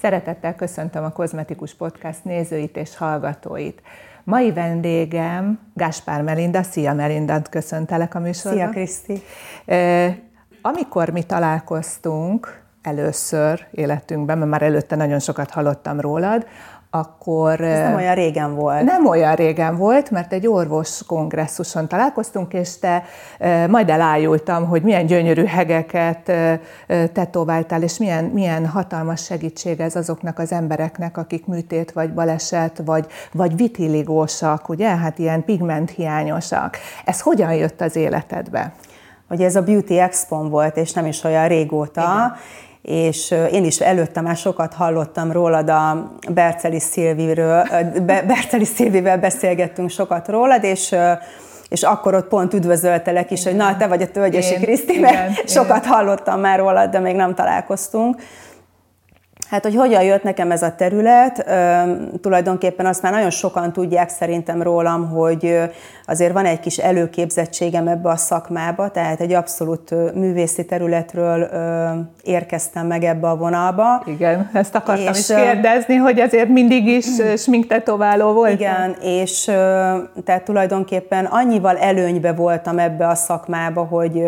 Szeretettel köszöntöm a Kozmetikus Podcast nézőit és hallgatóit. Mai vendégem Gáspár Melinda. Szia Melinda, köszöntelek a műsorban. Szia Kriszti. Amikor mi találkoztunk először életünkben, mert már előtte nagyon sokat hallottam rólad, akkor... Ez nem olyan régen volt. Nem olyan régen volt, mert egy orvos kongresszuson találkoztunk, és te majd elájultam, hogy milyen gyönyörű hegeket tetováltál, és milyen, milyen hatalmas segítség ez azoknak az embereknek, akik műtét, vagy baleset, vagy, vagy vitiligósak, ugye? Hát ilyen pigmenthiányosak. Ez hogyan jött az életedbe? Ugye ez a Beauty expo volt, és nem is olyan régóta, Igen és én is előtte már sokat hallottam rólad a Berceli Szilviről, Berceli Szilvivel beszélgettünk sokat rólad, és és akkor ott pont üdvözöltelek is, igen. hogy na, te vagy a Tölgyesi Kriszti, mert igen, sokat igen. hallottam már rólad, de még nem találkoztunk. Hát, hogy hogyan jött nekem ez a terület, tulajdonképpen azt már nagyon sokan tudják szerintem rólam, hogy azért van egy kis előképzettségem ebbe a szakmába, tehát egy abszolút művészi területről érkeztem meg ebbe a vonalba. Igen, ezt akartam és, is kérdezni, hogy azért mindig is sminktetováló volt. Igen, és tehát tulajdonképpen annyival előnybe voltam ebbe a szakmába, hogy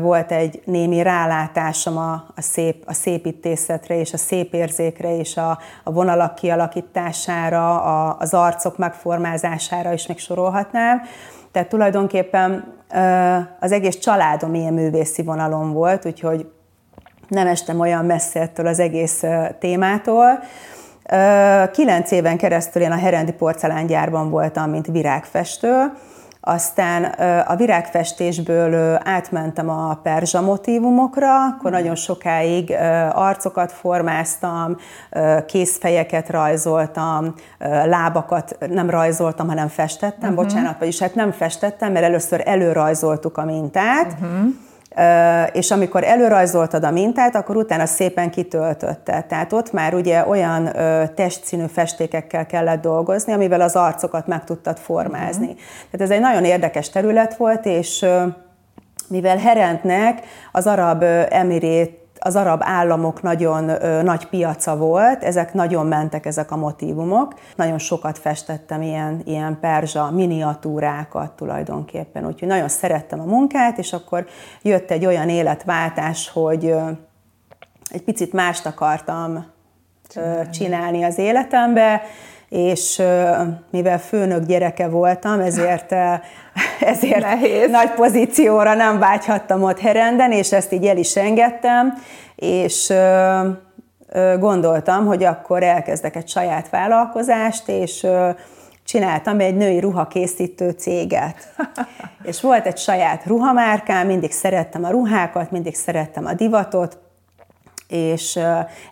volt egy némi rálátásom a, a, szép, a szépítészetre és a szép érzékre és a, a vonalak kialakítására, a, az arcok megformázására is még sorolhatnám. Tehát tulajdonképpen az egész családom ilyen művészi vonalon volt, úgyhogy nem estem olyan messze ettől az egész témától. Kilenc éven keresztül én a Herendi porcelángyárban voltam, mint virágfestő, aztán a virágfestésből átmentem a perzsa motívumokra, akkor nagyon sokáig arcokat formáztam, kézfejeket rajzoltam, lábakat nem rajzoltam, hanem festettem, uh-huh. bocsánat, vagyis hát nem festettem, mert először előrajzoltuk a mintát, uh-huh és amikor előrajzoltad a mintát, akkor utána szépen kitöltötte. Tehát ott már ugye olyan testszínű festékekkel kellett dolgozni, amivel az arcokat meg tudtad formázni. Uh-huh. Tehát ez egy nagyon érdekes terület volt, és mivel Herentnek az arab emirét az arab államok nagyon ö, nagy piaca volt, ezek nagyon mentek ezek a motivumok. Nagyon sokat festettem ilyen, ilyen perzsa miniatúrákat tulajdonképpen, úgyhogy nagyon szerettem a munkát, és akkor jött egy olyan életváltás, hogy ö, egy picit mást akartam csinálni, csinálni az életembe, és mivel főnök gyereke voltam, ezért, ezért Nehéz. nagy pozícióra nem vágyhattam ott herenden, és ezt így el is engedtem, és gondoltam, hogy akkor elkezdek egy saját vállalkozást, és csináltam egy női ruhakészítő céget. és volt egy saját ruhamárkám, mindig szerettem a ruhákat, mindig szerettem a divatot, és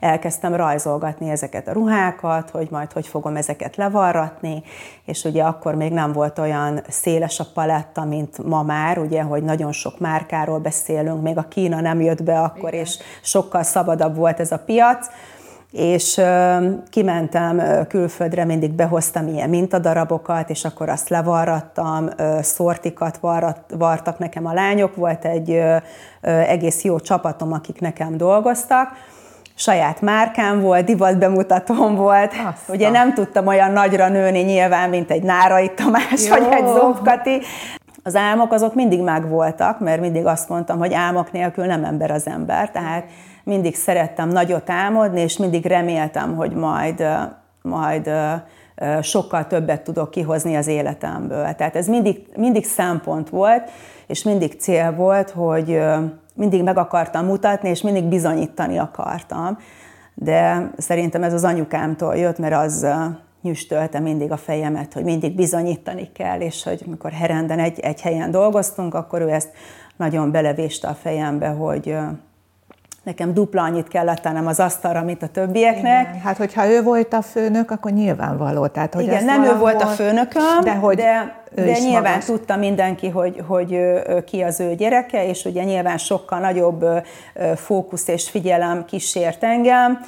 elkezdtem rajzolgatni ezeket a ruhákat, hogy majd hogy fogom ezeket levarratni, és ugye akkor még nem volt olyan széles a paletta, mint ma már, ugye, hogy nagyon sok márkáról beszélünk, még a Kína nem jött be akkor, Igen. és sokkal szabadabb volt ez a piac, és kimentem külföldre, mindig behoztam ilyen mintadarabokat, és akkor azt levarrattam, szortikat varrat, vartak nekem a lányok, volt egy egész jó csapatom, akik nekem dolgoztak, saját márkám volt, divat bemutatóm volt. Aztán. Ugye nem tudtam olyan nagyra nőni nyilván, mint egy Nárai Tamás, Jó. vagy egy Zombkati. Az álmok azok mindig megvoltak, mert mindig azt mondtam, hogy álmok nélkül nem ember az ember. Tehát mindig szerettem nagyot álmodni, és mindig reméltem, hogy majd, majd sokkal többet tudok kihozni az életemből. Tehát ez mindig, mindig szempont volt, és mindig cél volt, hogy mindig meg akartam mutatni, és mindig bizonyítani akartam. De szerintem ez az anyukámtól jött, mert az nyüstölte mindig a fejemet, hogy mindig bizonyítani kell, és hogy amikor herenden egy, egy helyen dolgoztunk, akkor ő ezt nagyon belevéste a fejembe, hogy nekem dupla annyit kellett tennem az asztalra, mint a többieknek. Igen. Hát, hogyha ő volt a főnök, akkor nyilvánvaló. Tehát, hogy Igen, nem valahol... ő volt a főnököm, de, hogy de, de nyilván magas. tudta mindenki, hogy, hogy ki az ő gyereke, és ugye nyilván sokkal nagyobb fókusz és figyelem kísért engem.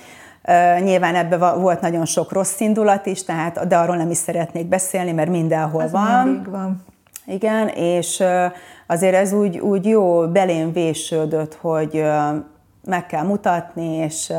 Nyilván ebben volt nagyon sok rossz indulat is, tehát, de arról nem is szeretnék beszélni, mert mindenhol ez van. van. Igen, és azért ez úgy, úgy jó belém vésődött, hogy meg kell mutatni, és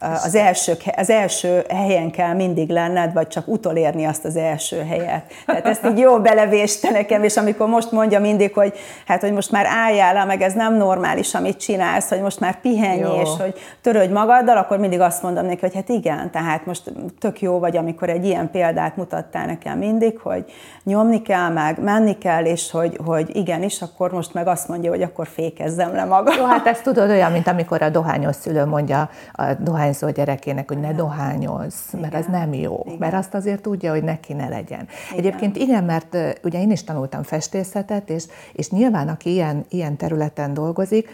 az első, az első helyen kell mindig lenned, vagy csak utolérni azt az első helyet. Tehát ezt így jó belevéste nekem, és amikor most mondja mindig, hogy hát, hogy most már álljál le, meg ez nem normális, amit csinálsz, hogy most már pihenj, jó. és hogy törődj magaddal, akkor mindig azt mondom neki, hogy hát igen, tehát most tök jó vagy, amikor egy ilyen példát mutattál nekem mindig, hogy nyomni kell, meg menni kell, és hogy, hogy igenis, akkor most meg azt mondja, hogy akkor fékezzem le magam. Jó, hát ezt tudod olyan, mint amikor a dohányos szülő mondja a dohányzó gyerekének, hogy ne dohányozz, mert ez nem jó, igen. mert azt azért tudja, hogy neki ne legyen. Igen. Egyébként igen, mert ugye én is tanultam festészetet, és, és nyilván aki ilyen, ilyen területen dolgozik,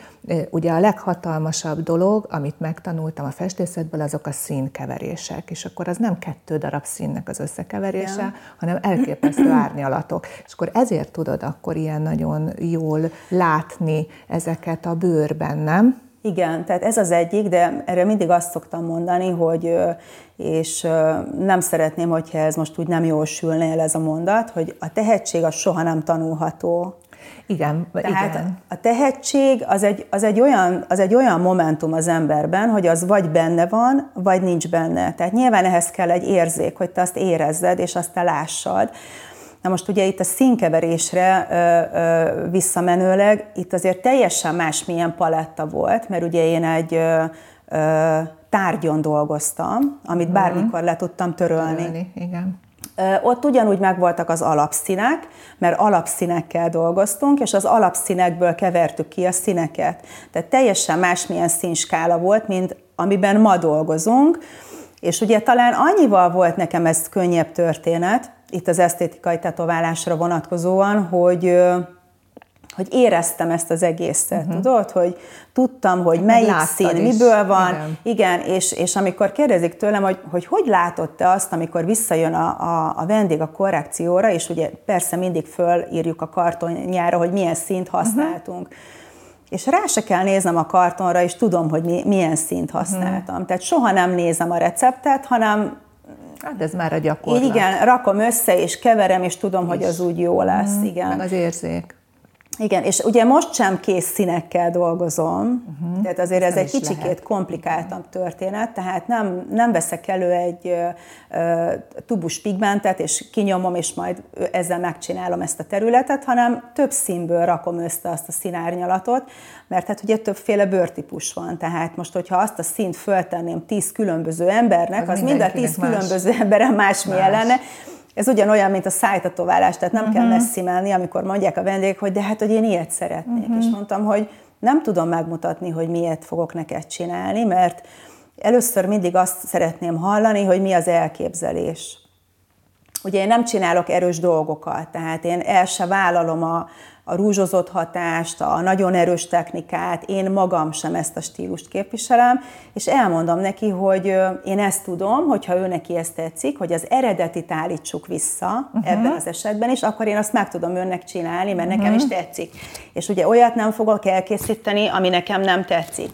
ugye a leghatalmasabb dolog, amit megtanultam a festészetből, azok a színkeverések, és akkor az nem kettő darab színnek az összekeverése, igen. hanem elképesztő árnyalatok. És akkor ezért tudod akkor ilyen nagyon jól látni ezeket a bőrben, nem? Igen, tehát ez az egyik, de erre mindig azt szoktam mondani, hogy és nem szeretném, hogyha ez most úgy nem jól sülne el ez a mondat, hogy a tehetség az soha nem tanulható. Igen, Tehát igen. a tehetség az egy, az, egy olyan, az egy olyan momentum az emberben, hogy az vagy benne van, vagy nincs benne. Tehát nyilván ehhez kell egy érzék, hogy te azt érezzed, és azt te lássad. Na most ugye itt a színkeverésre ö, ö, visszamenőleg, itt azért teljesen másmilyen paletta volt, mert ugye én egy ö, ö, tárgyon dolgoztam, amit mhm. bármikor le tudtam törölni. törölni igen. Ott ugyanúgy megvoltak az alapszínek, mert alapszínekkel dolgoztunk, és az alapszínekből kevertük ki a színeket. Tehát teljesen másmilyen színskála volt, mint amiben ma dolgozunk. És ugye talán annyival volt nekem ez könnyebb történet, itt az esztétikai tetoválásra vonatkozóan, hogy hogy éreztem ezt az egészet, uh-huh. tudod, hogy tudtam, hogy melyik Láttad szín, is. miből van, igen, igen és, és amikor kérdezik tőlem, hogy, hogy hogy látod te azt, amikor visszajön a, a, a vendég a korrekcióra, és ugye persze mindig fölírjuk a kartonjára, hogy milyen színt mhm. használtunk, uh-huh. És rá se kell néznem a kartonra, és tudom, hogy mi, milyen színt mhm. használtam. Uh-huh. Tehát soha nem nézem a receptet, hanem Hát ez már a gyakorlat. Igen, rakom össze, és keverem, és tudom, és. hogy az úgy jó lesz. Mm, igen. Meg az érzék. Igen, és ugye most sem kész színekkel dolgozom, uh-huh. tehát azért ez, ez egy kicsikét lehet. komplikáltabb történet, tehát nem, nem veszek elő egy uh, tubus pigmentet, és kinyomom, és majd ezzel megcsinálom ezt a területet, hanem több színből rakom össze azt a színárnyalatot, mert hát ugye többféle bőrtípus van, tehát most, hogyha azt a színt föltenném tíz különböző embernek, az, az mind a tíz más. különböző emberen más, más. lenne, ez ugyanolyan, mint a szájtatoválás, tehát nem uh-huh. kell messzimelni, amikor mondják a vendégek, hogy de hát, hogy én ilyet szeretnék. Uh-huh. És mondtam, hogy nem tudom megmutatni, hogy miért fogok neked csinálni, mert először mindig azt szeretném hallani, hogy mi az elképzelés. Ugye én nem csinálok erős dolgokat, tehát én el se vállalom a, a rúzsozott hatást, a nagyon erős technikát, én magam sem ezt a stílust képviselem, és elmondom neki, hogy én ezt tudom, hogyha ő neki ezt tetszik, hogy az eredetit állítsuk vissza uh-huh. ebben az esetben, és akkor én azt meg tudom önnek csinálni, mert uh-huh. nekem is tetszik. És ugye olyat nem fogok elkészíteni, ami nekem nem tetszik.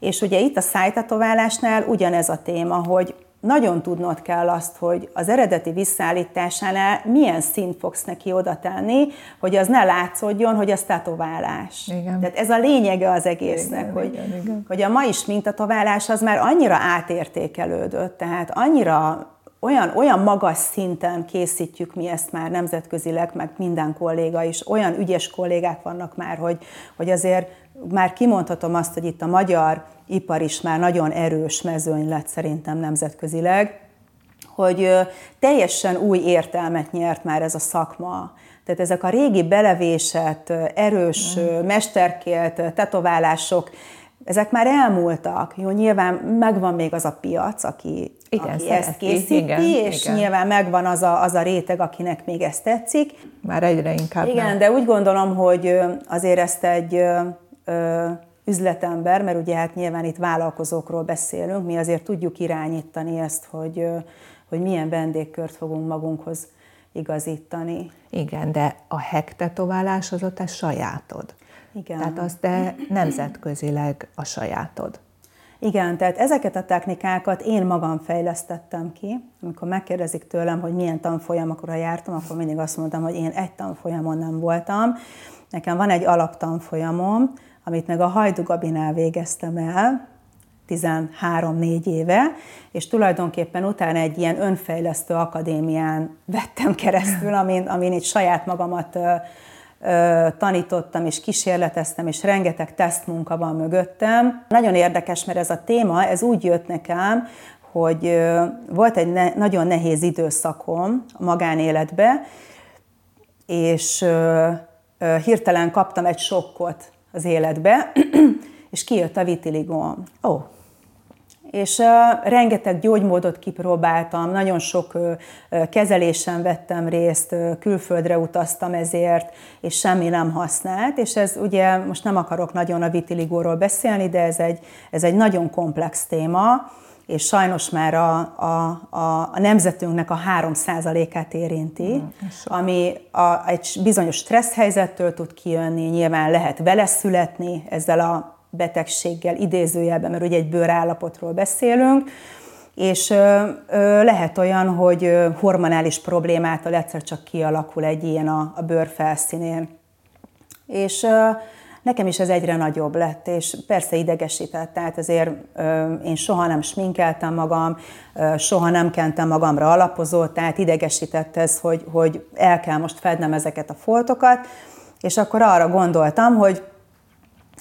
És ugye itt a szájtatoválásnál ugyanez a téma, hogy nagyon tudnod kell azt, hogy az eredeti visszaállításánál milyen szint fogsz neki oda tenni, hogy az ne látszódjon, hogy az tetoválás. Igen. Tehát ez a lényege az egésznek, igen, hogy, igen, igen. hogy a mai mintatoválás az már annyira átértékelődött, tehát annyira olyan, olyan magas szinten készítjük mi ezt már nemzetközileg, meg minden kolléga is, olyan ügyes kollégák vannak már, hogy, hogy azért már kimondhatom azt, hogy itt a magyar ipar is már nagyon erős mezőny lett szerintem nemzetközileg, hogy teljesen új értelmet nyert már ez a szakma. Tehát ezek a régi belevésett, erős, mm. mesterkélt tetoválások, ezek már elmúltak. Jó, nyilván megvan még az a piac, aki, igen, aki ezt készíti, igen, és igen. nyilván megvan az a, az a réteg, akinek még ezt tetszik. Már egyre inkább Igen, nem. de úgy gondolom, hogy azért ezt egy üzletember, mert ugye hát nyilván itt vállalkozókról beszélünk, mi azért tudjuk irányítani ezt, hogy, hogy milyen vendégkört fogunk magunkhoz igazítani. Igen, de a hektetoválás az a sajátod. Igen. Tehát az te nemzetközileg a sajátod. Igen, tehát ezeket a technikákat én magam fejlesztettem ki. Amikor megkérdezik tőlem, hogy milyen tanfolyamokra jártam, akkor mindig azt mondtam, hogy én egy tanfolyamon nem voltam. Nekem van egy alaptanfolyamom, amit meg a Hajdu Gabinál végeztem el, 13-4 éve, és tulajdonképpen utána egy ilyen önfejlesztő akadémián vettem keresztül, amin, amin itt saját magamat tanítottam és kísérleteztem, és rengeteg tesztmunka van mögöttem. Nagyon érdekes, mert ez a téma, ez úgy jött nekem, hogy volt egy ne, nagyon nehéz időszakom a magánéletbe, és hirtelen kaptam egy sokkot az életbe, és kijött a vitiligóm. Ó, oh, és uh, rengeteg gyógymódot kipróbáltam, nagyon sok uh, kezelésen vettem részt, uh, külföldre utaztam ezért, és semmi nem használt, és ez ugye, most nem akarok nagyon a vitiligóról beszélni, de ez egy, ez egy nagyon komplex téma, és sajnos már a, a, a, a nemzetünknek a 3%-át érinti, mm, ami a, egy bizonyos stressz helyzettől tud kijönni, nyilván lehet vele születni ezzel a betegséggel idézőjelben, mert ugye egy bőrállapotról beszélünk, és ö, ö, lehet olyan, hogy hormonális problémától egyszer csak kialakul egy ilyen a, a bőr felszínén. És ö, nekem is ez egyre nagyobb lett, és persze idegesített, tehát azért ö, én soha nem sminkeltem magam, ö, soha nem kentem magamra alapozó, tehát idegesített ez, hogy, hogy el kell most fednem ezeket a foltokat, és akkor arra gondoltam, hogy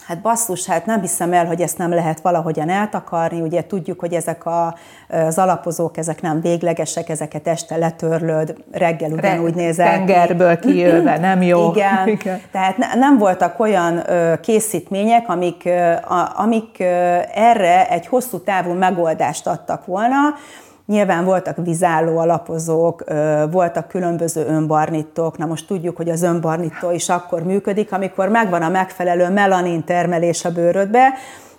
Hát basszus, hát nem hiszem el, hogy ezt nem lehet valahogyan eltakarni. Ugye tudjuk, hogy ezek a, az alapozók, ezek nem véglegesek, ezeket este letörlöd, reggel ugyanúgy nézel Tengerből kijövve, nem jó. Igen. Igen. Tehát ne, nem voltak olyan ö, készítmények, amik, ö, a, amik ö, erre egy hosszú távú megoldást adtak volna, Nyilván voltak vizálló alapozók, voltak különböző önbarnitók. Na most tudjuk, hogy az önbarnító is akkor működik, amikor megvan a megfelelő melanin termelés a bőrödbe,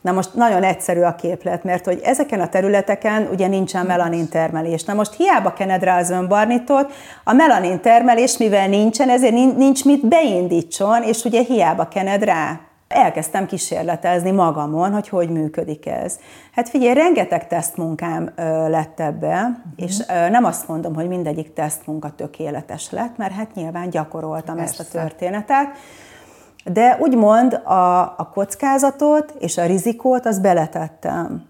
Na most nagyon egyszerű a képlet, mert hogy ezeken a területeken ugye nincsen melanin termelés. Na most hiába kened rá az önbarnitót, a melanin termelés, mivel nincsen, ezért nincs mit beindítson, és ugye hiába kened rá. Elkezdtem kísérletezni magamon, hogy hogy működik ez. Hát figyelj, rengeteg tesztmunkám lett ebbe, uh-huh. és nem azt mondom, hogy mindegyik tesztmunka tökéletes lett, mert hát nyilván gyakoroltam Persze. ezt a történetet, de úgymond a, a kockázatot és a rizikót az beletettem.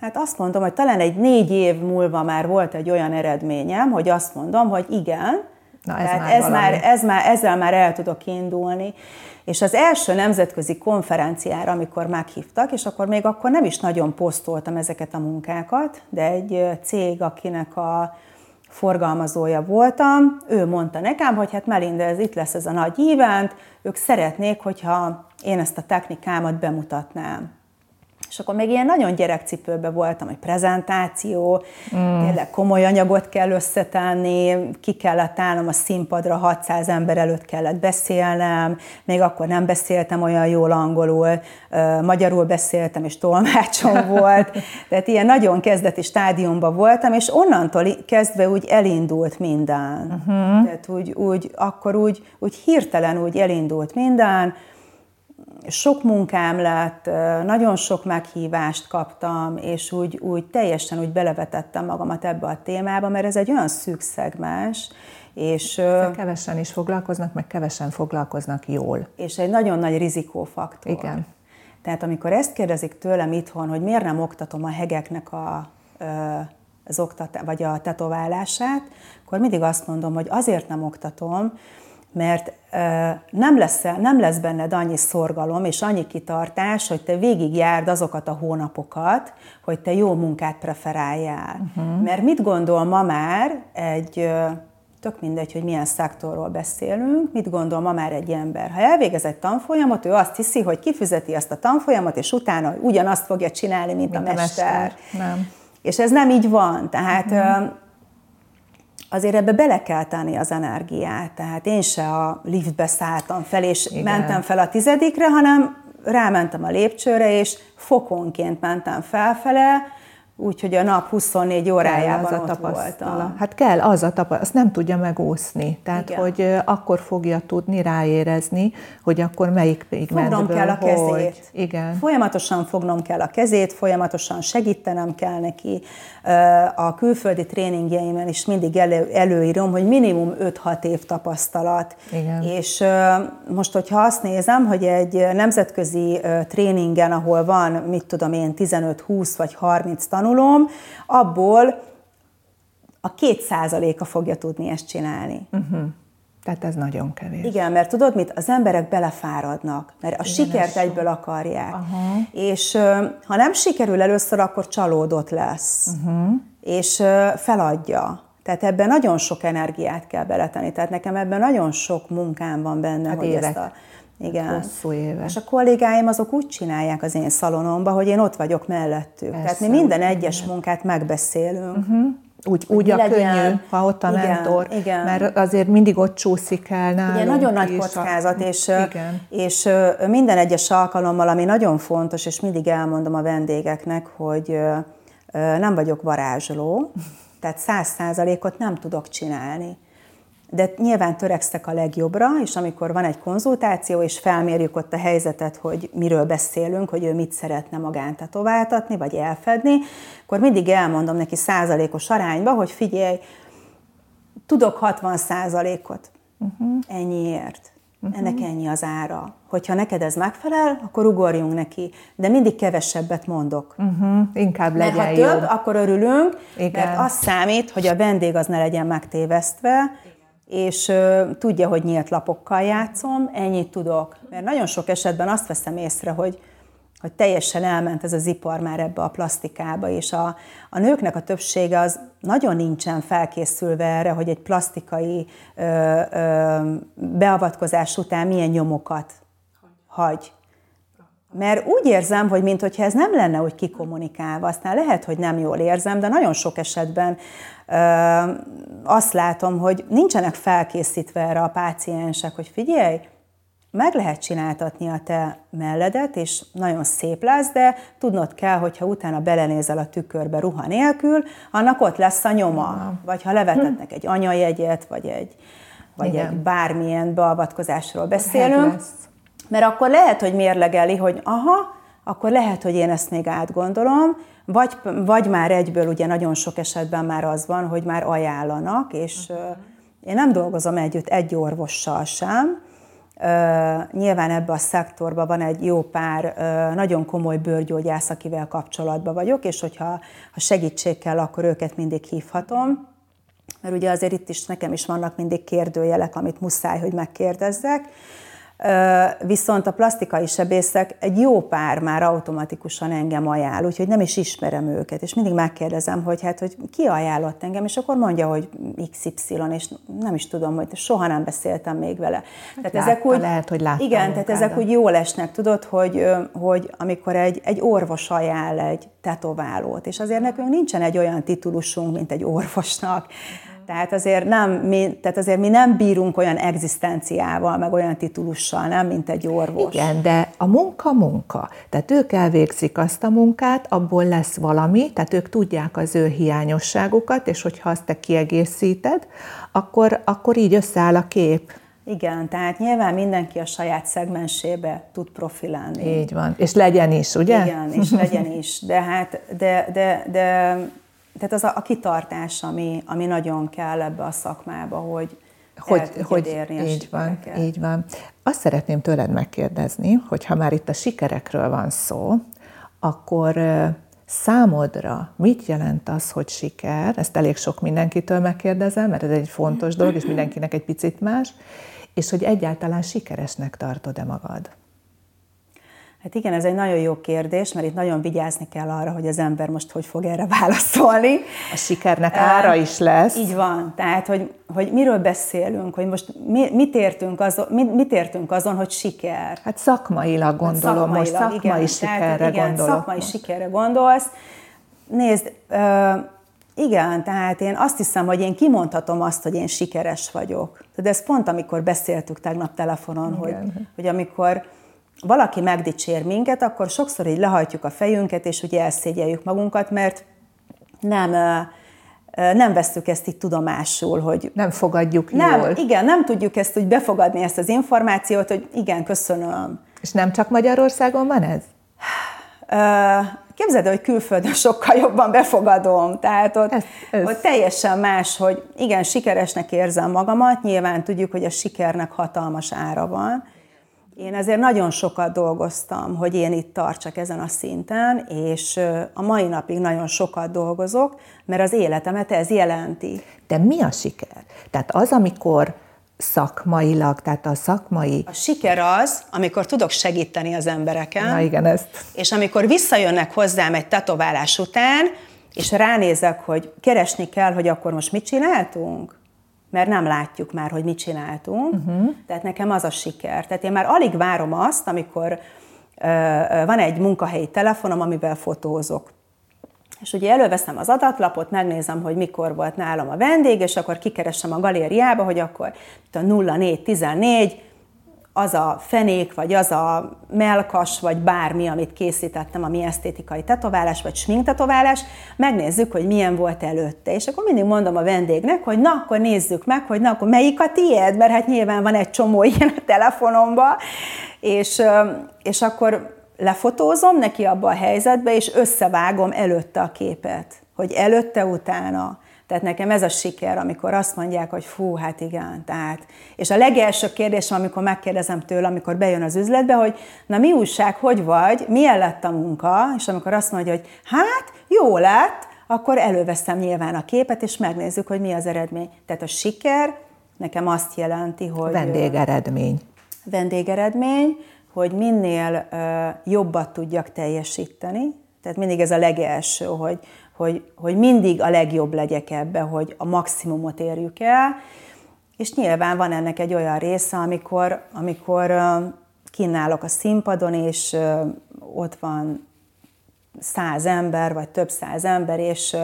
Hát azt mondom, hogy talán egy négy év múlva már volt egy olyan eredményem, hogy azt mondom, hogy igen, Na, ez, már, ez, már, ez már, ezzel már el tudok indulni. És az első nemzetközi konferenciára, amikor meghívtak, és akkor még akkor nem is nagyon posztoltam ezeket a munkákat, de egy cég, akinek a forgalmazója voltam, ő mondta nekem, hogy hát Melinda, ez itt lesz ez a nagy event, ők szeretnék, hogyha én ezt a technikámat bemutatnám. És akkor még ilyen nagyon gyerekcipőben voltam, hogy prezentáció, mm. tényleg komoly anyagot kell összetenni, ki kellett állnom a színpadra, 600 ember előtt kellett beszélnem, még akkor nem beszéltem olyan jól angolul, magyarul beszéltem, és tolmácsom volt, tehát ilyen nagyon kezdeti stádiumban voltam, és onnantól kezdve úgy elindult minden. Uh-huh. Tehát úgy, úgy, akkor úgy, úgy hirtelen úgy elindult minden, sok munkám lett, nagyon sok meghívást kaptam, és úgy, úgy teljesen úgy belevetettem magamat ebbe a témába, mert ez egy olyan szűk szegmens, és, kevesen is foglalkoznak, meg kevesen foglalkoznak jól. És egy nagyon nagy rizikófaktor. Igen. Tehát amikor ezt kérdezik tőlem itthon, hogy miért nem oktatom a hegeknek a, az oktatá, vagy a tetoválását, akkor mindig azt mondom, hogy azért nem oktatom, mert nem lesz, nem lesz benned annyi szorgalom és annyi kitartás, hogy te végigjárd azokat a hónapokat, hogy te jó munkát preferáljál. Uh-huh. Mert mit gondol ma már egy, tök mindegy, hogy milyen szektorról beszélünk, mit gondol ma már egy ember? Ha elvégez egy tanfolyamot, ő azt hiszi, hogy kifizeti azt a tanfolyamot, és utána ugyanazt fogja csinálni, mint, mint a mester. A mester. Nem. És ez nem így van. Tehát uh-huh azért ebbe bele kell tenni az energiát. Tehát én se a liftbe szálltam fel, és Igen. mentem fel a tizedikre, hanem rámentem a lépcsőre, és fokonként mentem felfele, úgyhogy a nap 24 órájában kell az a voltam. Hát kell az a tapasztalat, azt nem tudja megúszni. Tehát, Igen. hogy akkor fogja tudni ráérezni, hogy akkor melyik Fognom kell a kezét. Hogy. Igen. Folyamatosan fognom kell a kezét, folyamatosan segítenem kell neki. A külföldi tréningjeimen is mindig elő, előírom, hogy minimum 5-6 év tapasztalat. Igen. És most, hogyha azt nézem, hogy egy nemzetközi tréningen, ahol van, mit tudom én, 15-20 vagy 30 tanul, tanulom, abból a két százaléka fogja tudni ezt csinálni. Uh-huh. Tehát ez nagyon kevés. Igen, mert tudod mit? Az emberek belefáradnak, mert a Igen, sikert egyből akarják. Uh-huh. És ha nem sikerül először, akkor csalódott lesz. Uh-huh. És feladja. Tehát ebben nagyon sok energiát kell beletenni. Tehát nekem ebben nagyon sok munkám van benne, hát hogy évek. ezt a igen. Hosszú éve. És a kollégáim azok úgy csinálják az én szalonomba, hogy én ott vagyok mellettük. Persze. Tehát mi minden egyes munkát megbeszélünk. Uh-huh. Úgy, úgy a könnyű, ha ott a igen, mentor, igen. mert azért mindig ott csúszik el nálunk. Igen, nagyon nagy kockázat, a... és, igen. és minden egyes alkalommal, ami nagyon fontos, és mindig elmondom a vendégeknek, hogy nem vagyok varázsló, tehát száz százalékot nem tudok csinálni de nyilván törekszek a legjobbra, és amikor van egy konzultáció, és felmérjük ott a helyzetet, hogy miről beszélünk, hogy ő mit szeretne magán tetováltatni, vagy elfedni, akkor mindig elmondom neki százalékos arányba, hogy figyelj, tudok 60 százalékot uh-huh. ennyiért. Uh-huh. Ennek ennyi az ára. Hogyha neked ez megfelel, akkor ugorjunk neki. De mindig kevesebbet mondok. Uh-huh. Inkább legyen mert ha jobb. több, akkor örülünk, Igen. mert az számít, hogy a vendég az ne legyen megtévesztve, és tudja, hogy nyílt lapokkal játszom, ennyit tudok. Mert nagyon sok esetben azt veszem észre, hogy, hogy teljesen elment ez az ipar már ebbe a plastikába, és a, a nőknek a többsége az nagyon nincsen felkészülve erre, hogy egy plastikai ö, ö, beavatkozás után milyen nyomokat hagy. Mert úgy érzem, hogy mintha ez nem lenne úgy kikommunikálva, aztán lehet, hogy nem jól érzem, de nagyon sok esetben azt látom, hogy nincsenek felkészítve erre a páciensek, hogy figyelj, meg lehet csináltatni a te melledet, és nagyon szép lesz, de tudnod kell, hogyha utána belenézel a tükörbe ruha nélkül, annak ott lesz a nyoma. Vagy ha levetetnek egy anyajegyet, vagy egy, vagy egy bármilyen beavatkozásról beszélünk, mert akkor lehet, hogy mérlegeli, hogy aha, akkor lehet, hogy én ezt még átgondolom, vagy, vagy már egyből ugye nagyon sok esetben már az van, hogy már ajánlanak, és uh-huh. én nem dolgozom együtt egy orvossal sem, Uh, nyilván ebbe a szektorban van egy jó pár uh, nagyon komoly bőrgyógyász, akivel kapcsolatban vagyok, és hogyha ha segítség kell, akkor őket mindig hívhatom. Mert ugye azért itt is nekem is vannak mindig kérdőjelek, amit muszáj, hogy megkérdezzek. Viszont a plastikai sebészek egy jó pár már automatikusan engem ajánl, úgyhogy nem is ismerem őket, és mindig megkérdezem, hogy hát, hogy ki ajánlott engem, és akkor mondja, hogy XY, és nem is tudom, hogy soha nem beszéltem még vele. Hát tehát ezek úgy, lehet, hogy láttam Igen, tehát ezek úgy jól esnek, tudod, hogy, hogy amikor egy, egy orvos ajánl egy tetoválót, és azért nekünk nincsen egy olyan titulusunk, mint egy orvosnak, tehát azért, nem, mi, tehát azért mi nem bírunk olyan egzisztenciával, meg olyan titulussal, nem, mint egy orvos. Igen, de a munka munka. Tehát ők elvégzik azt a munkát, abból lesz valami, tehát ők tudják az ő hiányosságukat, és hogyha azt te kiegészíted, akkor, akkor így összeáll a kép. Igen, tehát nyilván mindenki a saját szegmensébe tud profilálni. Így van. És legyen is, ugye? Igen, és legyen is. De hát, de, de, de tehát az a, a kitartás, ami, ami nagyon kell ebbe a szakmába, hogy hogy, hogy érni így van, így van. Azt szeretném tőled megkérdezni, hogy ha már itt a sikerekről van szó, akkor számodra mit jelent az, hogy siker? Ezt elég sok mindenkitől megkérdezem, mert ez egy fontos dolog, és mindenkinek egy picit más, és hogy egyáltalán sikeresnek tartod-e magad? Hát igen, ez egy nagyon jó kérdés, mert itt nagyon vigyázni kell arra, hogy az ember most hogy fog erre válaszolni. A sikernek ára is lesz. Így van. Tehát, hogy, hogy miről beszélünk, hogy most mi, mit, értünk azon, mit, mit értünk azon, hogy siker. Hát szakmailag gondolom, szakmailag, most szakmai igen, sikerre tehát, igen, gondolok. szakmai most. sikerre gondolsz. Nézd, igen, tehát én azt hiszem, hogy én kimondhatom azt, hogy én sikeres vagyok. De ez pont, amikor beszéltük tegnap telefonon, hogy, hogy amikor valaki megdicsér minket, akkor sokszor így lehajtjuk a fejünket, és ugye elszégyeljük magunkat, mert nem nem vesztük ezt így tudomásul, hogy... Nem fogadjuk nem, jól. Igen, nem tudjuk ezt úgy befogadni, ezt az információt, hogy igen, köszönöm. És nem csak Magyarországon van ez? Képzeld, hogy külföldön sokkal jobban befogadom, tehát ott, ez, ez. ott teljesen más, hogy igen, sikeresnek érzem magamat, nyilván tudjuk, hogy a sikernek hatalmas ára van, én ezért nagyon sokat dolgoztam, hogy én itt tartsak ezen a szinten, és a mai napig nagyon sokat dolgozok, mert az életemet ez jelenti. De mi a siker? Tehát az, amikor szakmailag, tehát a szakmai... A siker az, amikor tudok segíteni az embereken. Na igen, ezt. És amikor visszajönnek hozzám egy tetoválás után, és ránézek, hogy keresni kell, hogy akkor most mit csináltunk, mert nem látjuk már, hogy mit csináltunk. Uh-huh. Tehát nekem az a siker. Tehát én már alig várom azt, amikor uh, van egy munkahelyi telefonom, amivel fotózok. És ugye előveszem az adatlapot, megnézem, hogy mikor volt nálam a vendég, és akkor kikeresem a galériába, hogy akkor a 0414 az a fenék, vagy az a melkas, vagy bármi, amit készítettem, ami esztétikai tetoválás, vagy sminktetoválás, megnézzük, hogy milyen volt előtte. És akkor mindig mondom a vendégnek, hogy na, akkor nézzük meg, hogy na, akkor melyik a tiéd, mert hát nyilván van egy csomó ilyen a telefonomban, és, és akkor lefotózom neki abba a helyzetbe, és összevágom előtte a képet, hogy előtte-utána tehát nekem ez a siker, amikor azt mondják, hogy fú, hát igen, tehát. És a legelső kérdésem, amikor megkérdezem tőle, amikor bejön az üzletbe, hogy na mi újság, hogy vagy, milyen lett a munka, és amikor azt mondja, hogy hát jó lett, akkor előveszem nyilván a képet, és megnézzük, hogy mi az eredmény. Tehát a siker nekem azt jelenti, hogy... Vendégeredmény. Vendégeredmény, hogy minél jobbat tudjak teljesíteni, tehát mindig ez a legelső, hogy, hogy, hogy mindig a legjobb legyek ebbe, hogy a maximumot érjük el, és nyilván van ennek egy olyan része, amikor, amikor kínálok a színpadon, és ott van száz ember, vagy több száz ember, és,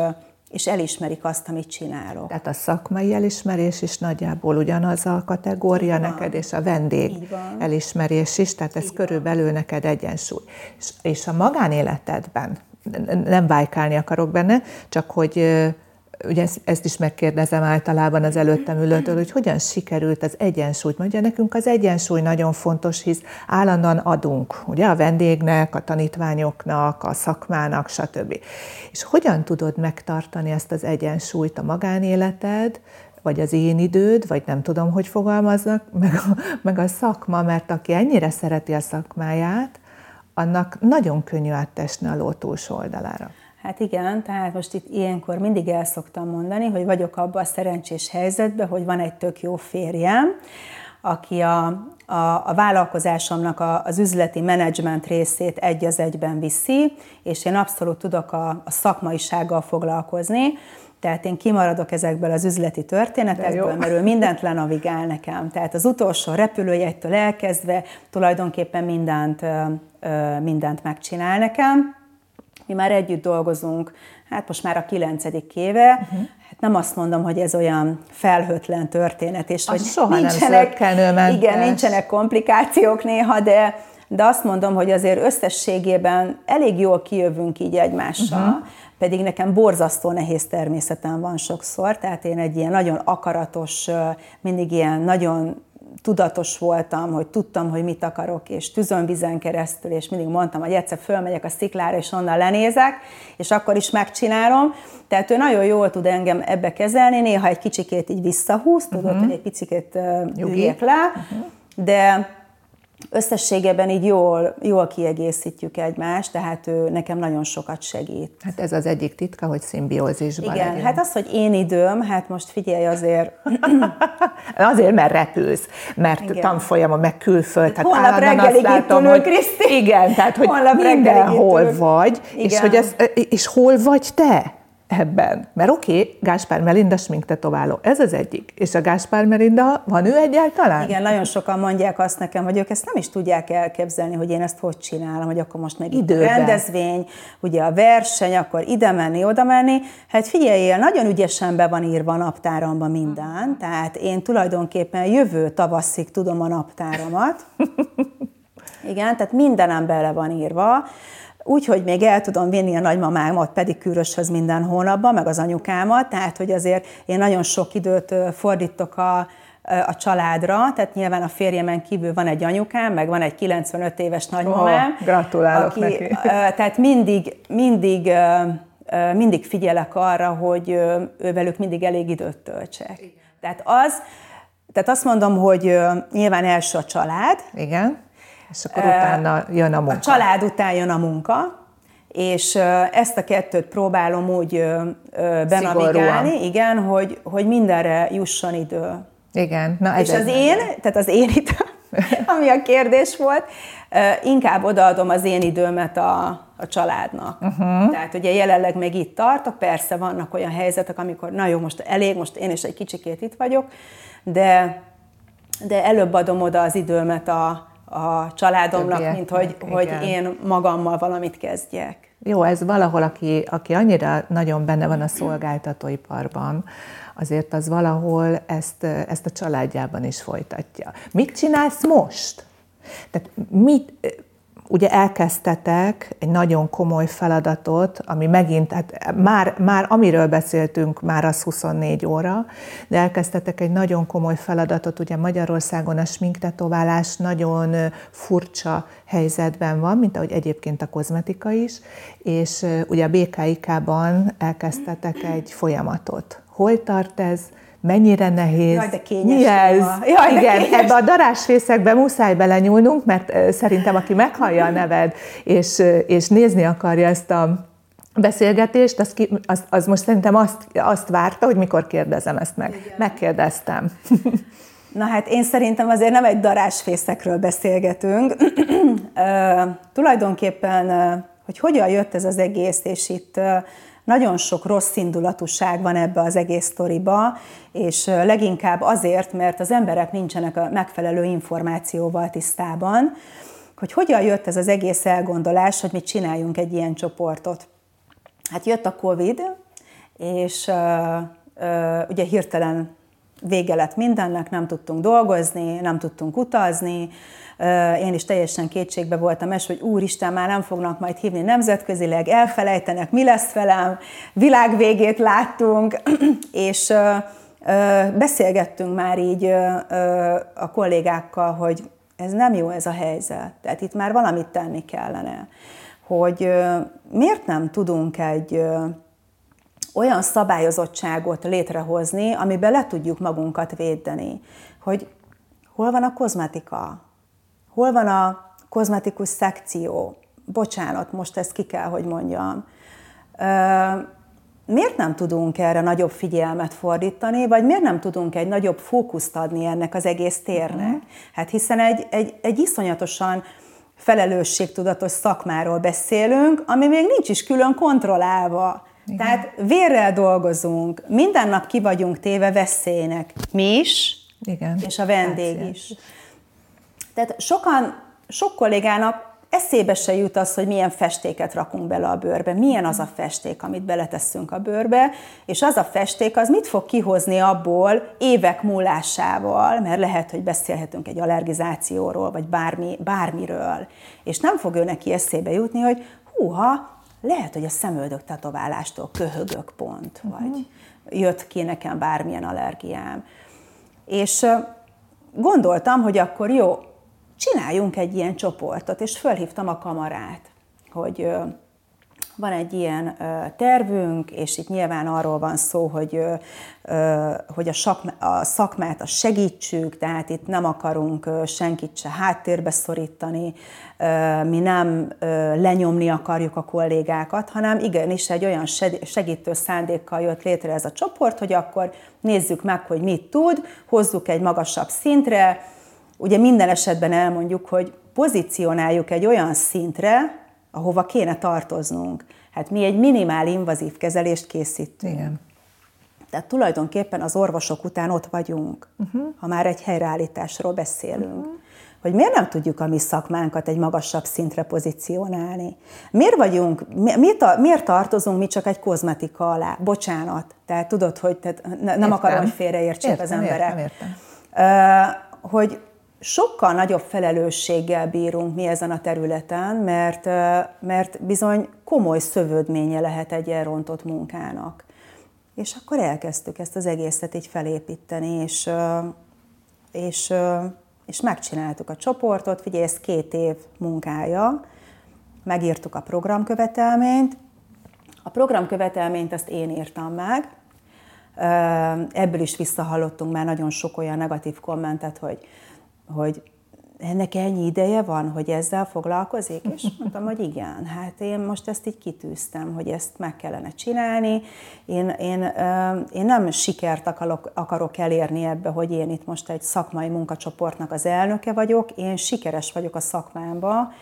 és elismerik azt, amit csinálok. Tehát a szakmai elismerés is nagyjából ugyanaz a kategória neked, és a vendég elismerés is, tehát ez Így körülbelül van. neked egyensúly. És, és a magánéletedben nem vájkálni akarok benne, csak hogy ugye ezt, ezt is megkérdezem általában az előttem ülőtől, hogy hogyan sikerült az egyensúlyt. Mondja, nekünk az egyensúly nagyon fontos, hisz állandóan adunk, ugye, a vendégnek, a tanítványoknak, a szakmának, stb. És hogyan tudod megtartani ezt az egyensúlyt a magánéleted, vagy az én időd, vagy nem tudom, hogy fogalmaznak, meg a, meg a szakma, mert aki ennyire szereti a szakmáját, annak nagyon könnyű áttesni a ló túlsó oldalára. Hát igen, tehát most itt ilyenkor mindig el szoktam mondani, hogy vagyok abban a szerencsés helyzetben, hogy van egy tök jó férjem, aki a, a, a vállalkozásomnak a, az üzleti menedzsment részét egy az egyben viszi, és én abszolút tudok a, a szakmaisággal foglalkozni, tehát én kimaradok ezekből az üzleti történetekből, mert ő mindent lenavigál nekem. Tehát az utolsó repülőjegytől elkezdve tulajdonképpen mindent, mindent megcsinál nekem. Mi már együtt dolgozunk, hát most már a kilencedik éve, uh-huh. nem azt mondom, hogy ez olyan felhőtlen történet, és hogy soha nincsenek, nem igen, nincsenek komplikációk néha, de, de azt mondom, hogy azért összességében elég jól kijövünk így egymással. Uh-huh pedig nekem borzasztó nehéz természetem van sokszor, tehát én egy ilyen nagyon akaratos, mindig ilyen nagyon tudatos voltam, hogy tudtam, hogy mit akarok, és tüzönvizen keresztül, és mindig mondtam, hogy egyszer fölmegyek a sziklára, és onnan lenézek, és akkor is megcsinálom. Tehát ő nagyon jól tud engem ebbe kezelni, néha egy kicsikét így visszahúz, tudod, uh-huh. hogy egy picikét üljek le, uh-huh. de összességében így jól, jól kiegészítjük egymást, tehát ő nekem nagyon sokat segít. Hát ez az egyik titka, hogy szimbiózisban Igen, legyen. hát az, hogy én időm, hát most figyelj azért. azért, mert repülsz, mert igen. tanfolyamon, meg külföld. Tehát Holnap reggelig itt ülünk, Kriszti. Igen, tehát hogy Holnap mindenhol vagy, és, hogy ez, és hol vagy te? Ebben. Mert oké, okay, Gáspár Melinda sminktetováló, ez az egyik. És a Gáspár Melinda, van ő egyáltalán? Igen, nagyon sokan mondják azt nekem, hogy ők ezt nem is tudják elképzelni, hogy én ezt hogy csinálom, hogy akkor most meg Időben. rendezvény, ugye a verseny, akkor ide menni, oda menni. Hát figyeljél, nagyon ügyesen be van írva a naptáramban minden, tehát én tulajdonképpen jövő tavaszig tudom a naptáramat. Igen, tehát mindenem bele van írva úgy, hogy még el tudom vinni a nagymamámat pedig kűröshöz minden hónapban, meg az anyukámat, tehát hogy azért én nagyon sok időt fordítok a, a családra, tehát nyilván a férjemen kívül van egy anyukám, meg van egy 95 éves nagymamám. Oh, gratulálok aki, neki. Tehát mindig, mindig, mindig figyelek arra, hogy ővelük mindig elég időt töltsek. Igen. Tehát az, tehát azt mondom, hogy nyilván első a család. Igen. És akkor utána jön a munka. A család után jön a munka, és ezt a kettőt próbálom úgy benavigálni, igen, hogy, hogy mindenre jusson idő. Igen. Na, ez és az én, tehát az én idő, ami a kérdés volt, inkább odaadom az én időmet a, a családnak. Uh-huh. Tehát ugye jelenleg még itt tartok, persze vannak olyan helyzetek, amikor na jó, most elég, most én is egy kicsikét itt vagyok, de, de előbb adom oda az időmet a, a családomnak, mint hogy, hogy én magammal valamit kezdjek. Jó, ez valahol, aki, aki annyira nagyon benne van a szolgáltatóiparban, azért az valahol ezt, ezt a családjában is folytatja. Mit csinálsz most? Tehát mit, ugye elkezdtetek egy nagyon komoly feladatot, ami megint, hát már, már amiről beszéltünk, már az 24 óra, de elkezdtetek egy nagyon komoly feladatot, ugye Magyarországon a sminktetoválás nagyon furcsa helyzetben van, mint ahogy egyébként a kozmetika is, és ugye a BKIK-ban elkezdtetek egy folyamatot. Hol tart ez? Mennyire nehéz. Jaj, de kényes. Mi ez? Jaj, de Igen, kényes. ebbe a darásfészekbe muszáj belenyúlnunk, mert szerintem aki meghallja a neved, és, és nézni akarja ezt a beszélgetést, az, ki, az, az most szerintem azt, azt várta, hogy mikor kérdezem ezt meg. Igen. Megkérdeztem. Na hát én szerintem azért nem egy darásfészekről beszélgetünk. uh, tulajdonképpen, uh, hogy hogyan jött ez az egész, és itt uh, nagyon sok rossz indulatúság van ebbe az egész sztoriba, és leginkább azért, mert az emberek nincsenek a megfelelő információval tisztában, hogy hogyan jött ez az egész elgondolás, hogy mit csináljunk egy ilyen csoportot. Hát jött a Covid, és uh, uh, ugye hirtelen vége lett mindennek, nem tudtunk dolgozni, nem tudtunk utazni, én is teljesen kétségbe voltam es, hogy úristen, már nem fognak majd hívni nemzetközileg, elfelejtenek, mi lesz velem, világvégét láttunk, és beszélgettünk már így a kollégákkal, hogy ez nem jó ez a helyzet, tehát itt már valamit tenni kellene, hogy miért nem tudunk egy olyan szabályozottságot létrehozni, amiben le tudjuk magunkat védeni, hogy hol van a kozmetika, hol van a kozmetikus szekció, bocsánat, most ezt ki kell, hogy mondjam. Miért nem tudunk erre nagyobb figyelmet fordítani, vagy miért nem tudunk egy nagyobb fókuszt adni ennek az egész térnek? Uh-huh. Hát hiszen egy, egy, egy iszonyatosan felelősségtudatos szakmáról beszélünk, ami még nincs is külön kontrollálva. Igen. Tehát vérrel dolgozunk, minden nap ki vagyunk téve veszélynek. Mi is, Igen. és a vendég Látszik. is. Tehát sokan, sok kollégának eszébe se jut az, hogy milyen festéket rakunk bele a bőrbe, milyen az a festék, amit beletesszünk a bőrbe, és az a festék az mit fog kihozni abból évek múlásával, mert lehet, hogy beszélhetünk egy allergizációról, vagy bármi, bármiről, és nem fog ő neki eszébe jutni, hogy húha, lehet, hogy a szemöldök tetoválástól köhögök pont, uh-huh. vagy jött ki nekem bármilyen allergiám. És gondoltam, hogy akkor jó, csináljunk egy ilyen csoportot, és fölhívtam a kamarát, hogy van egy ilyen tervünk, és itt nyilván arról van szó, hogy, hogy a, a szakmát a segítsük, tehát itt nem akarunk senkit se háttérbe szorítani, mi nem lenyomni akarjuk a kollégákat, hanem igenis egy olyan segítő szándékkal jött létre ez a csoport, hogy akkor nézzük meg, hogy mit tud, hozzuk egy magasabb szintre, ugye minden esetben elmondjuk, hogy pozícionáljuk egy olyan szintre, ahova kéne tartoznunk. Hát mi egy minimál invazív kezelést készítünk. Igen. Tehát tulajdonképpen az orvosok után ott vagyunk, uh-huh. ha már egy helyreállításról beszélünk. Uh-huh. Hogy miért nem tudjuk a mi szakmánkat egy magasabb szintre pozícionálni? Miért vagyunk, miért, miért tartozunk mi csak egy kozmetika alá? Bocsánat, tehát tudod, hogy tehát nem értem. akarom, hogy félreértsék az emberek. Értem, értem. Uh, hogy sokkal nagyobb felelősséggel bírunk mi ezen a területen, mert, mert bizony komoly szövődménye lehet egy elrontott munkának. És akkor elkezdtük ezt az egészet így felépíteni, és, és, és megcsináltuk a csoportot, figyelj, ez két év munkája, megírtuk a programkövetelményt, a programkövetelményt azt én írtam meg, ebből is visszahallottunk már nagyon sok olyan negatív kommentet, hogy, hogy ennek ennyi ideje van, hogy ezzel foglalkozik? És mondtam, hogy igen, hát én most ezt így kitűztem, hogy ezt meg kellene csinálni. Én, én, én nem sikert akarok, akarok elérni ebbe, hogy én itt most egy szakmai munkacsoportnak az elnöke vagyok, én sikeres vagyok a szakmámba,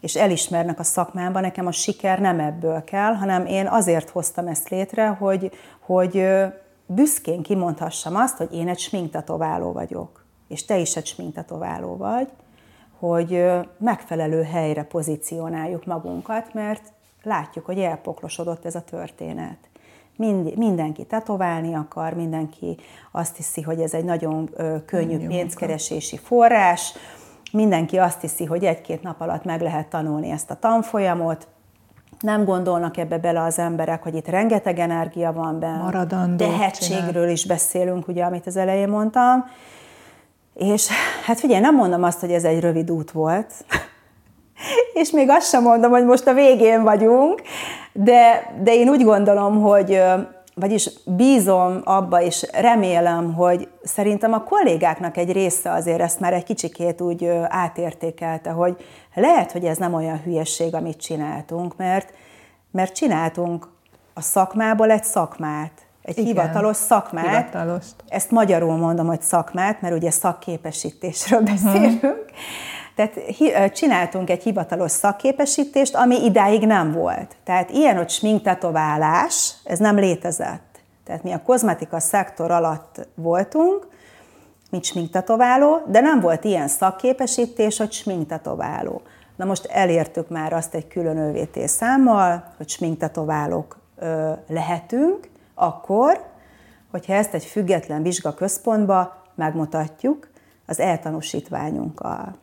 és elismernek a szakmámban, nekem a siker nem ebből kell, hanem én azért hoztam ezt létre, hogy, hogy büszkén kimondhassam azt, hogy én egy sminktatováló vagyok és te is egy sminktetováló vagy, hogy megfelelő helyre pozícionáljuk magunkat, mert látjuk, hogy elpoklosodott ez a történet. Mind, mindenki tetoválni akar, mindenki azt hiszi, hogy ez egy nagyon könnyű Jó, pénzkeresési forrás, mindenki azt hiszi, hogy egy-két nap alatt meg lehet tanulni ezt a tanfolyamot, nem gondolnak ebbe bele az emberek, hogy itt rengeteg energia van benne, tehetségről csinál. is beszélünk, ugye, amit az elején mondtam, és hát figyelj, nem mondom azt, hogy ez egy rövid út volt, és még azt sem mondom, hogy most a végén vagyunk, de, de én úgy gondolom, hogy vagyis bízom abba, és remélem, hogy szerintem a kollégáknak egy része azért ezt már egy kicsikét úgy átértékelte, hogy lehet, hogy ez nem olyan hülyesség, amit csináltunk, mert, mert csináltunk a szakmából egy szakmát, egy Igen, hivatalos szakmát. Hivatalost. Ezt magyarul mondom, hogy szakmát, mert ugye szakképesítésről mhm. beszélünk. Uh-huh. Tehát csináltunk egy hivatalos szakképesítést, ami idáig nem volt. Tehát ilyen, hogy sminktetoválás, ez nem létezett. Tehát mi a kozmetika szektor alatt voltunk, mint sminktetováló, de nem volt ilyen szakképesítés, hogy sminktetováló. Na most elértük már azt egy külön ÖVT számmal, hogy sminktetoválók lehetünk, akkor, hogyha ezt egy független vizsgaközpontba megmutatjuk az eltanúsítványunkkal.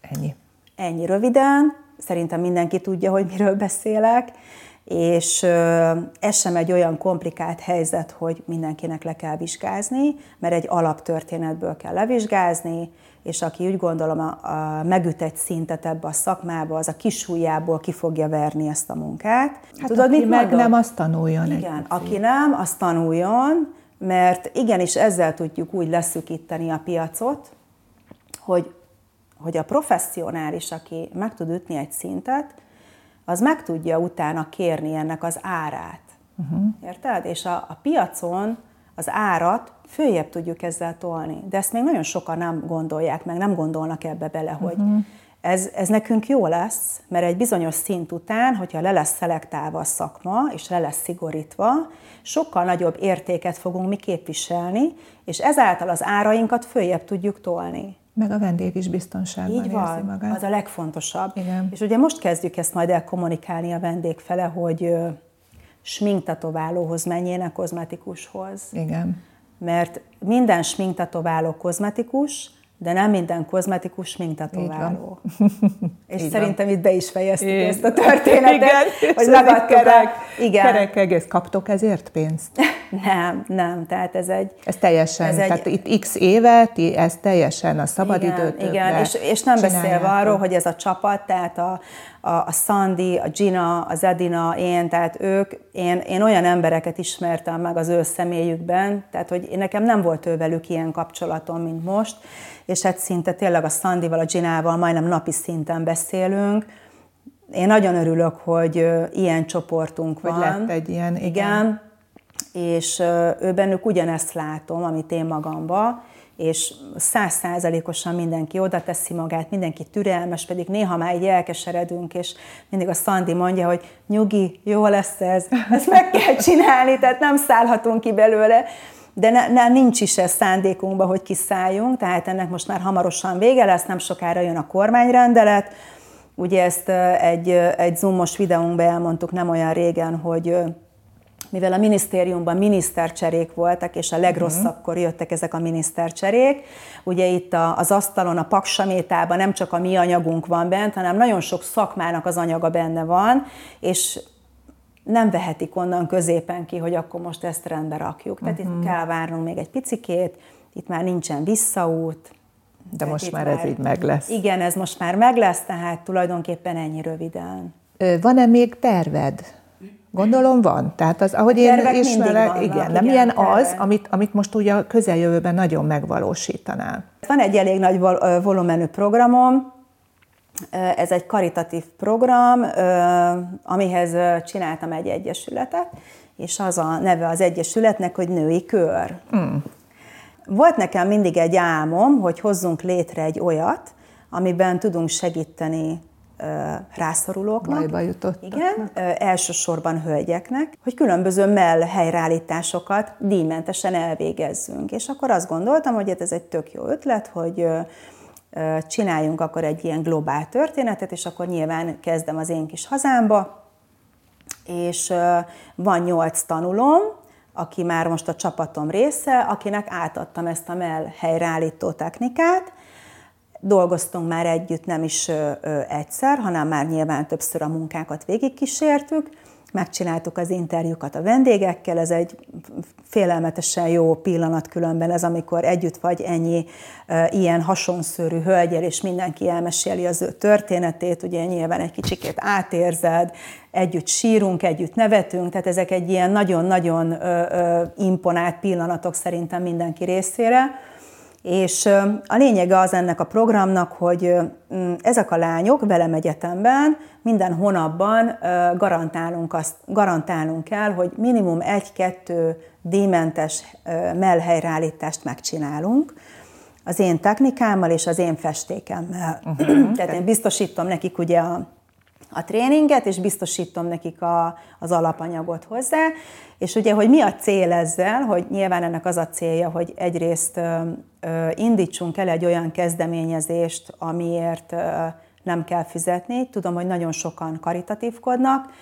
Ennyi. Ennyi röviden, szerintem mindenki tudja, hogy miről beszélek, és ez sem egy olyan komplikált helyzet, hogy mindenkinek le kell vizsgázni, mert egy alaptörténetből kell levizsgázni, és aki úgy gondolom a, a megüt egy szintet ebbe a szakmába, az a kisújjából ki fogja verni ezt a munkát. Hát Tudod, aki mit meg mondom? nem, azt tanuljon. Igen, aki nem, azt tanuljon, mert igenis ezzel tudjuk úgy leszűkíteni a piacot, hogy, hogy a professzionális, aki meg tud ütni egy szintet, az meg tudja utána kérni ennek az árát. Uh-huh. Érted? És a, a piacon az árat följebb tudjuk ezzel tolni. De ezt még nagyon sokan nem gondolják meg, nem gondolnak ebbe bele, hogy uh-huh. ez, ez nekünk jó lesz, mert egy bizonyos szint után, hogyha le lesz szelektálva a szakma, és le lesz szigorítva, sokkal nagyobb értéket fogunk mi képviselni, és ezáltal az árainkat följebb tudjuk tolni. Meg a vendég is biztonságban Így van, érzi magát. az a legfontosabb. Igen. És ugye most kezdjük ezt majd elkommunikálni a vendég fele, hogy sminktatoválóhoz menjének, kozmetikushoz. Igen. Mert minden sminktatováló kozmetikus, de nem minden kozmetikus sminktatováló. És Így szerintem van. itt be is fejeztük Így. ezt a történetet. Igen, hogy megadtuk kerek, Igen. kerek egész. Kaptok ezért pénzt? Nem, nem, tehát ez egy... Ez teljesen, ez tehát egy, itt x éve, ti ez teljesen a szabadidőt. Igen, igen. És, és nem beszélve arról, hogy ez a csapat, tehát a, a, a Sandy, a Gina, az Edina, én, tehát ők, én, én olyan embereket ismertem meg az ő személyükben, tehát hogy nekem nem volt ővelük ilyen kapcsolatom, mint most, és hát szinte tényleg a Sandival, a Ginával majdnem napi szinten beszélünk. Én nagyon örülök, hogy ilyen csoportunk van. Hogy lett egy ilyen, igen. igen és ő bennük ugyanezt látom, amit én magamba, és százszázalékosan mindenki oda teszi magát, mindenki türelmes, pedig néha már így elkeseredünk, és mindig a Szandi mondja, hogy nyugi, jó lesz ez, ezt meg kell csinálni, tehát nem szállhatunk ki belőle, de ne, ne, nincs is ez szándékunkban, hogy kiszálljunk, tehát ennek most már hamarosan vége lesz, nem sokára jön a kormányrendelet, Ugye ezt egy, egy zoomos videónkban elmondtuk nem olyan régen, hogy mivel a minisztériumban minisztercserék voltak, és a legrosszabbkor jöttek ezek a minisztercserék, ugye itt az asztalon, a paksamétában nem csak a mi anyagunk van bent, hanem nagyon sok szakmának az anyaga benne van, és nem vehetik onnan középen ki, hogy akkor most ezt rendbe rakjuk. Tehát uh-huh. itt mhm. kell várnunk még egy picikét, itt már nincsen visszaút. De most már ez így meg lesz. Igen, ez most már meg lesz, tehát tulajdonképpen ennyi röviden. Van-e még terved? Gondolom van. Tehát az, ahogy én Tervek ismerek, vannak, igen, nem ilyen az, amit, amit most ugye a közeljövőben nagyon megvalósítanál. Van egy elég nagy volumenű programom, ez egy karitatív program, amihez csináltam egy egyesületet, és az a neve az egyesületnek, hogy Női Kör. Mm. Volt nekem mindig egy álmom, hogy hozzunk létre egy olyat, amiben tudunk segíteni rászorulóknak. Bajba jutott. Igen, elsősorban hölgyeknek, hogy különböző mell helyreállításokat díjmentesen elvégezzünk. És akkor azt gondoltam, hogy hát ez egy tök jó ötlet, hogy csináljunk akkor egy ilyen globál történetet, és akkor nyilván kezdem az én kis hazámba, és van nyolc tanulom, aki már most a csapatom része, akinek átadtam ezt a mell helyreállító technikát, dolgoztunk már együtt nem is egyszer, hanem már nyilván többször a munkákat végigkísértük, megcsináltuk az interjúkat a vendégekkel, ez egy félelmetesen jó pillanat különben ez, amikor együtt vagy ennyi e, ilyen hasonszörű hölgyel, és mindenki elmeséli az ő történetét, ugye nyilván egy kicsikét átérzed, együtt sírunk, együtt nevetünk, tehát ezek egy ilyen nagyon-nagyon imponált pillanatok szerintem mindenki részére. És a lényege az ennek a programnak, hogy ezek a lányok velem egyetemben minden hónapban garantálunk, azt, garantálunk kell, hogy minimum egy-kettő díjmentes mellhelyreállítást megcsinálunk az én technikámmal és az én festékemmel. Uh-huh. Tehát én biztosítom nekik ugye a a tréninget, és biztosítom nekik a, az alapanyagot hozzá. És ugye, hogy mi a cél ezzel, hogy nyilván ennek az a célja, hogy egyrészt ö, ö, indítsunk el egy olyan kezdeményezést, amiért ö, nem kell fizetni. Tudom, hogy nagyon sokan karitatívkodnak.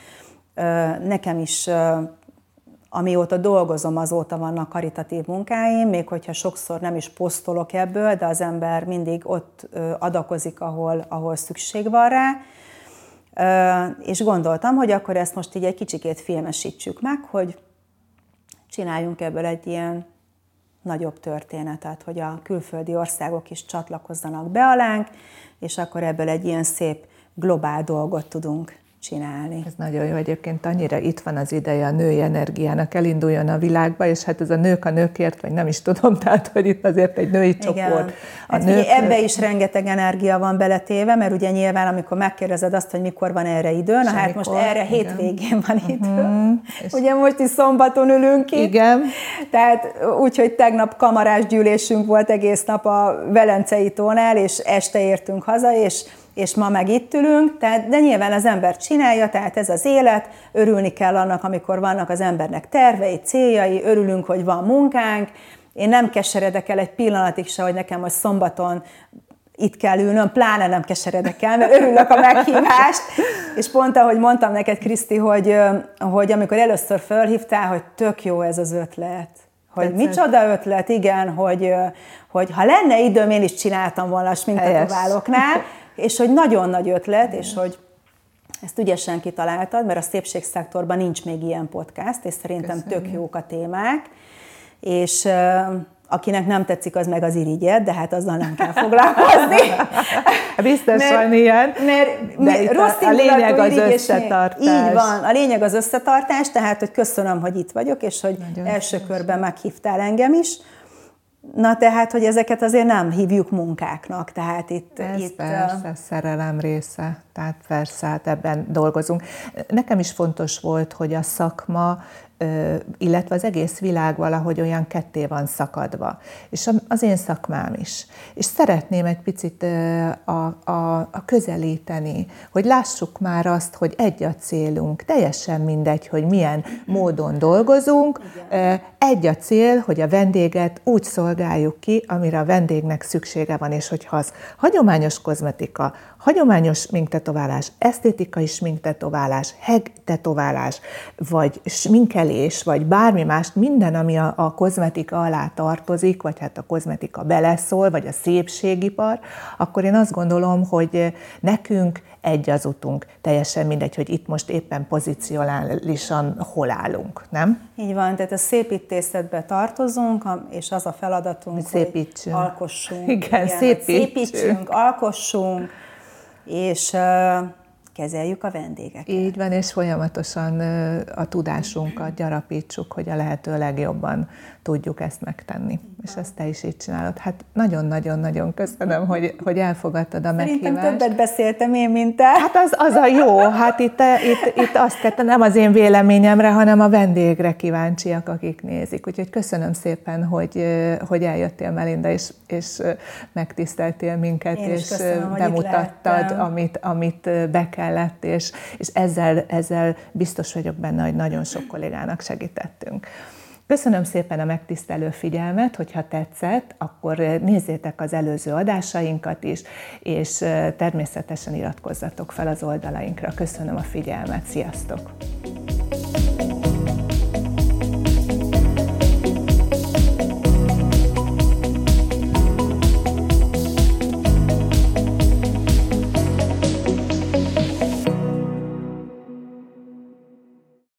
Ö, nekem is ö, amióta dolgozom, azóta vannak karitatív munkáim, még hogyha sokszor nem is posztolok ebből, de az ember mindig ott adakozik, ahol, ahol szükség van rá és gondoltam, hogy akkor ezt most így egy kicsikét filmesítsük meg, hogy csináljunk ebből egy ilyen nagyobb történetet, hogy a külföldi országok is csatlakozzanak be alánk, és akkor ebből egy ilyen szép globál dolgot tudunk csinálni. Ez nagyon jó egyébként, annyira itt van az ideje a női energiának, elinduljon a világba, és hát ez a nők a nőkért, vagy nem is tudom, tehát hogy itt azért egy női csoport. A hát nők... ebbe is rengeteg energia van beletéve, mert ugye nyilván, amikor megkérdezed azt, hogy mikor van erre idő, na hát most erre igen. hétvégén van idő. Uh-huh. Ugye most is szombaton ülünk itt. Igen. Tehát úgyhogy tegnap kamarás gyűlésünk volt egész nap a Velencei tónál, és este értünk haza, és és ma meg itt ülünk, tehát, de nyilván az ember csinálja, tehát ez az élet, örülni kell annak, amikor vannak az embernek tervei, céljai, örülünk, hogy van munkánk, én nem keseredek el egy pillanatig se, hogy nekem most szombaton itt kell ülnöm, pláne nem keseredek el, mert örülök a meghívást, és pont ahogy mondtam neked, Kriszti, hogy, hogy amikor először fölhívtál, hogy tök jó ez az ötlet, hogy Tetszett. micsoda ötlet, igen, hogy, hogy ha lenne időm, én is csináltam volna a sminkatováloknál, és hogy nagyon nagy ötlet, és hogy ezt ügyesen kitaláltad, mert a szépségszektorban nincs még ilyen podcast, és szerintem Köszönjük. tök jók a témák, és akinek nem tetszik, az meg az irigyed, de hát azzal nem kell foglalkozni. Biztos mert, van ilyen. Mert, mert de rossz a, a lényeg az összetartás. Így van, a lényeg az összetartás, tehát hogy köszönöm, hogy itt vagyok, és hogy Nagyon első körben meghívtál engem is. Na tehát, hogy ezeket azért nem hívjuk munkáknak, tehát itt... Ez itt, persze, uh... szerelem része, tehát persze, hát ebben dolgozunk. Nekem is fontos volt, hogy a szakma illetve az egész világ valahogy olyan ketté van szakadva. És az én szakmám is. És szeretném egy picit a, a, a közelíteni, hogy lássuk már azt, hogy egy a célunk, teljesen mindegy, hogy milyen módon dolgozunk, egy a cél, hogy a vendéget úgy szolgáljuk ki, amire a vendégnek szüksége van, és hogyha az hagyományos kozmetika, hagyományos sminktetoválás, esztétikai sminktetoválás, hegtetoválás, vagy sminkelés, vagy bármi más, minden, ami a, a kozmetika alá tartozik, vagy hát a kozmetika beleszól, vagy a szépségipar, akkor én azt gondolom, hogy nekünk egy az utunk. Teljesen mindegy, hogy itt most éppen pozícionálisan hol állunk, nem? Így van, tehát a szépítészetbe tartozunk, és az a feladatunk, szépítsünk. hogy alkossunk. Igen, igen szépítsünk. szépítsünk, alkossunk, és kezeljük a vendégeket. Így van, és folyamatosan a tudásunkat gyarapítsuk, hogy a lehető legjobban tudjuk ezt megtenni. És ezt te is így csinálod. Hát nagyon-nagyon-nagyon köszönöm, hogy, hogy elfogadtad a meghívást. Szerintem többet beszéltem én, mint te. Hát az, az a jó. Hát itt, itt, itt azt kell, nem az én véleményemre, hanem a vendégre kíváncsiak, akik nézik. Úgyhogy köszönöm szépen, hogy, hogy eljöttél, Melinda, és, és megtiszteltél minket, és köszönöm, bemutattad, amit, amit be kellett, és, és ezzel, ezzel biztos vagyok benne, hogy nagyon sok kollégának segítettünk. Köszönöm szépen a megtisztelő figyelmet, hogyha tetszett, akkor nézzétek az előző adásainkat is, és természetesen iratkozzatok fel az oldalainkra. Köszönöm a figyelmet, sziasztok!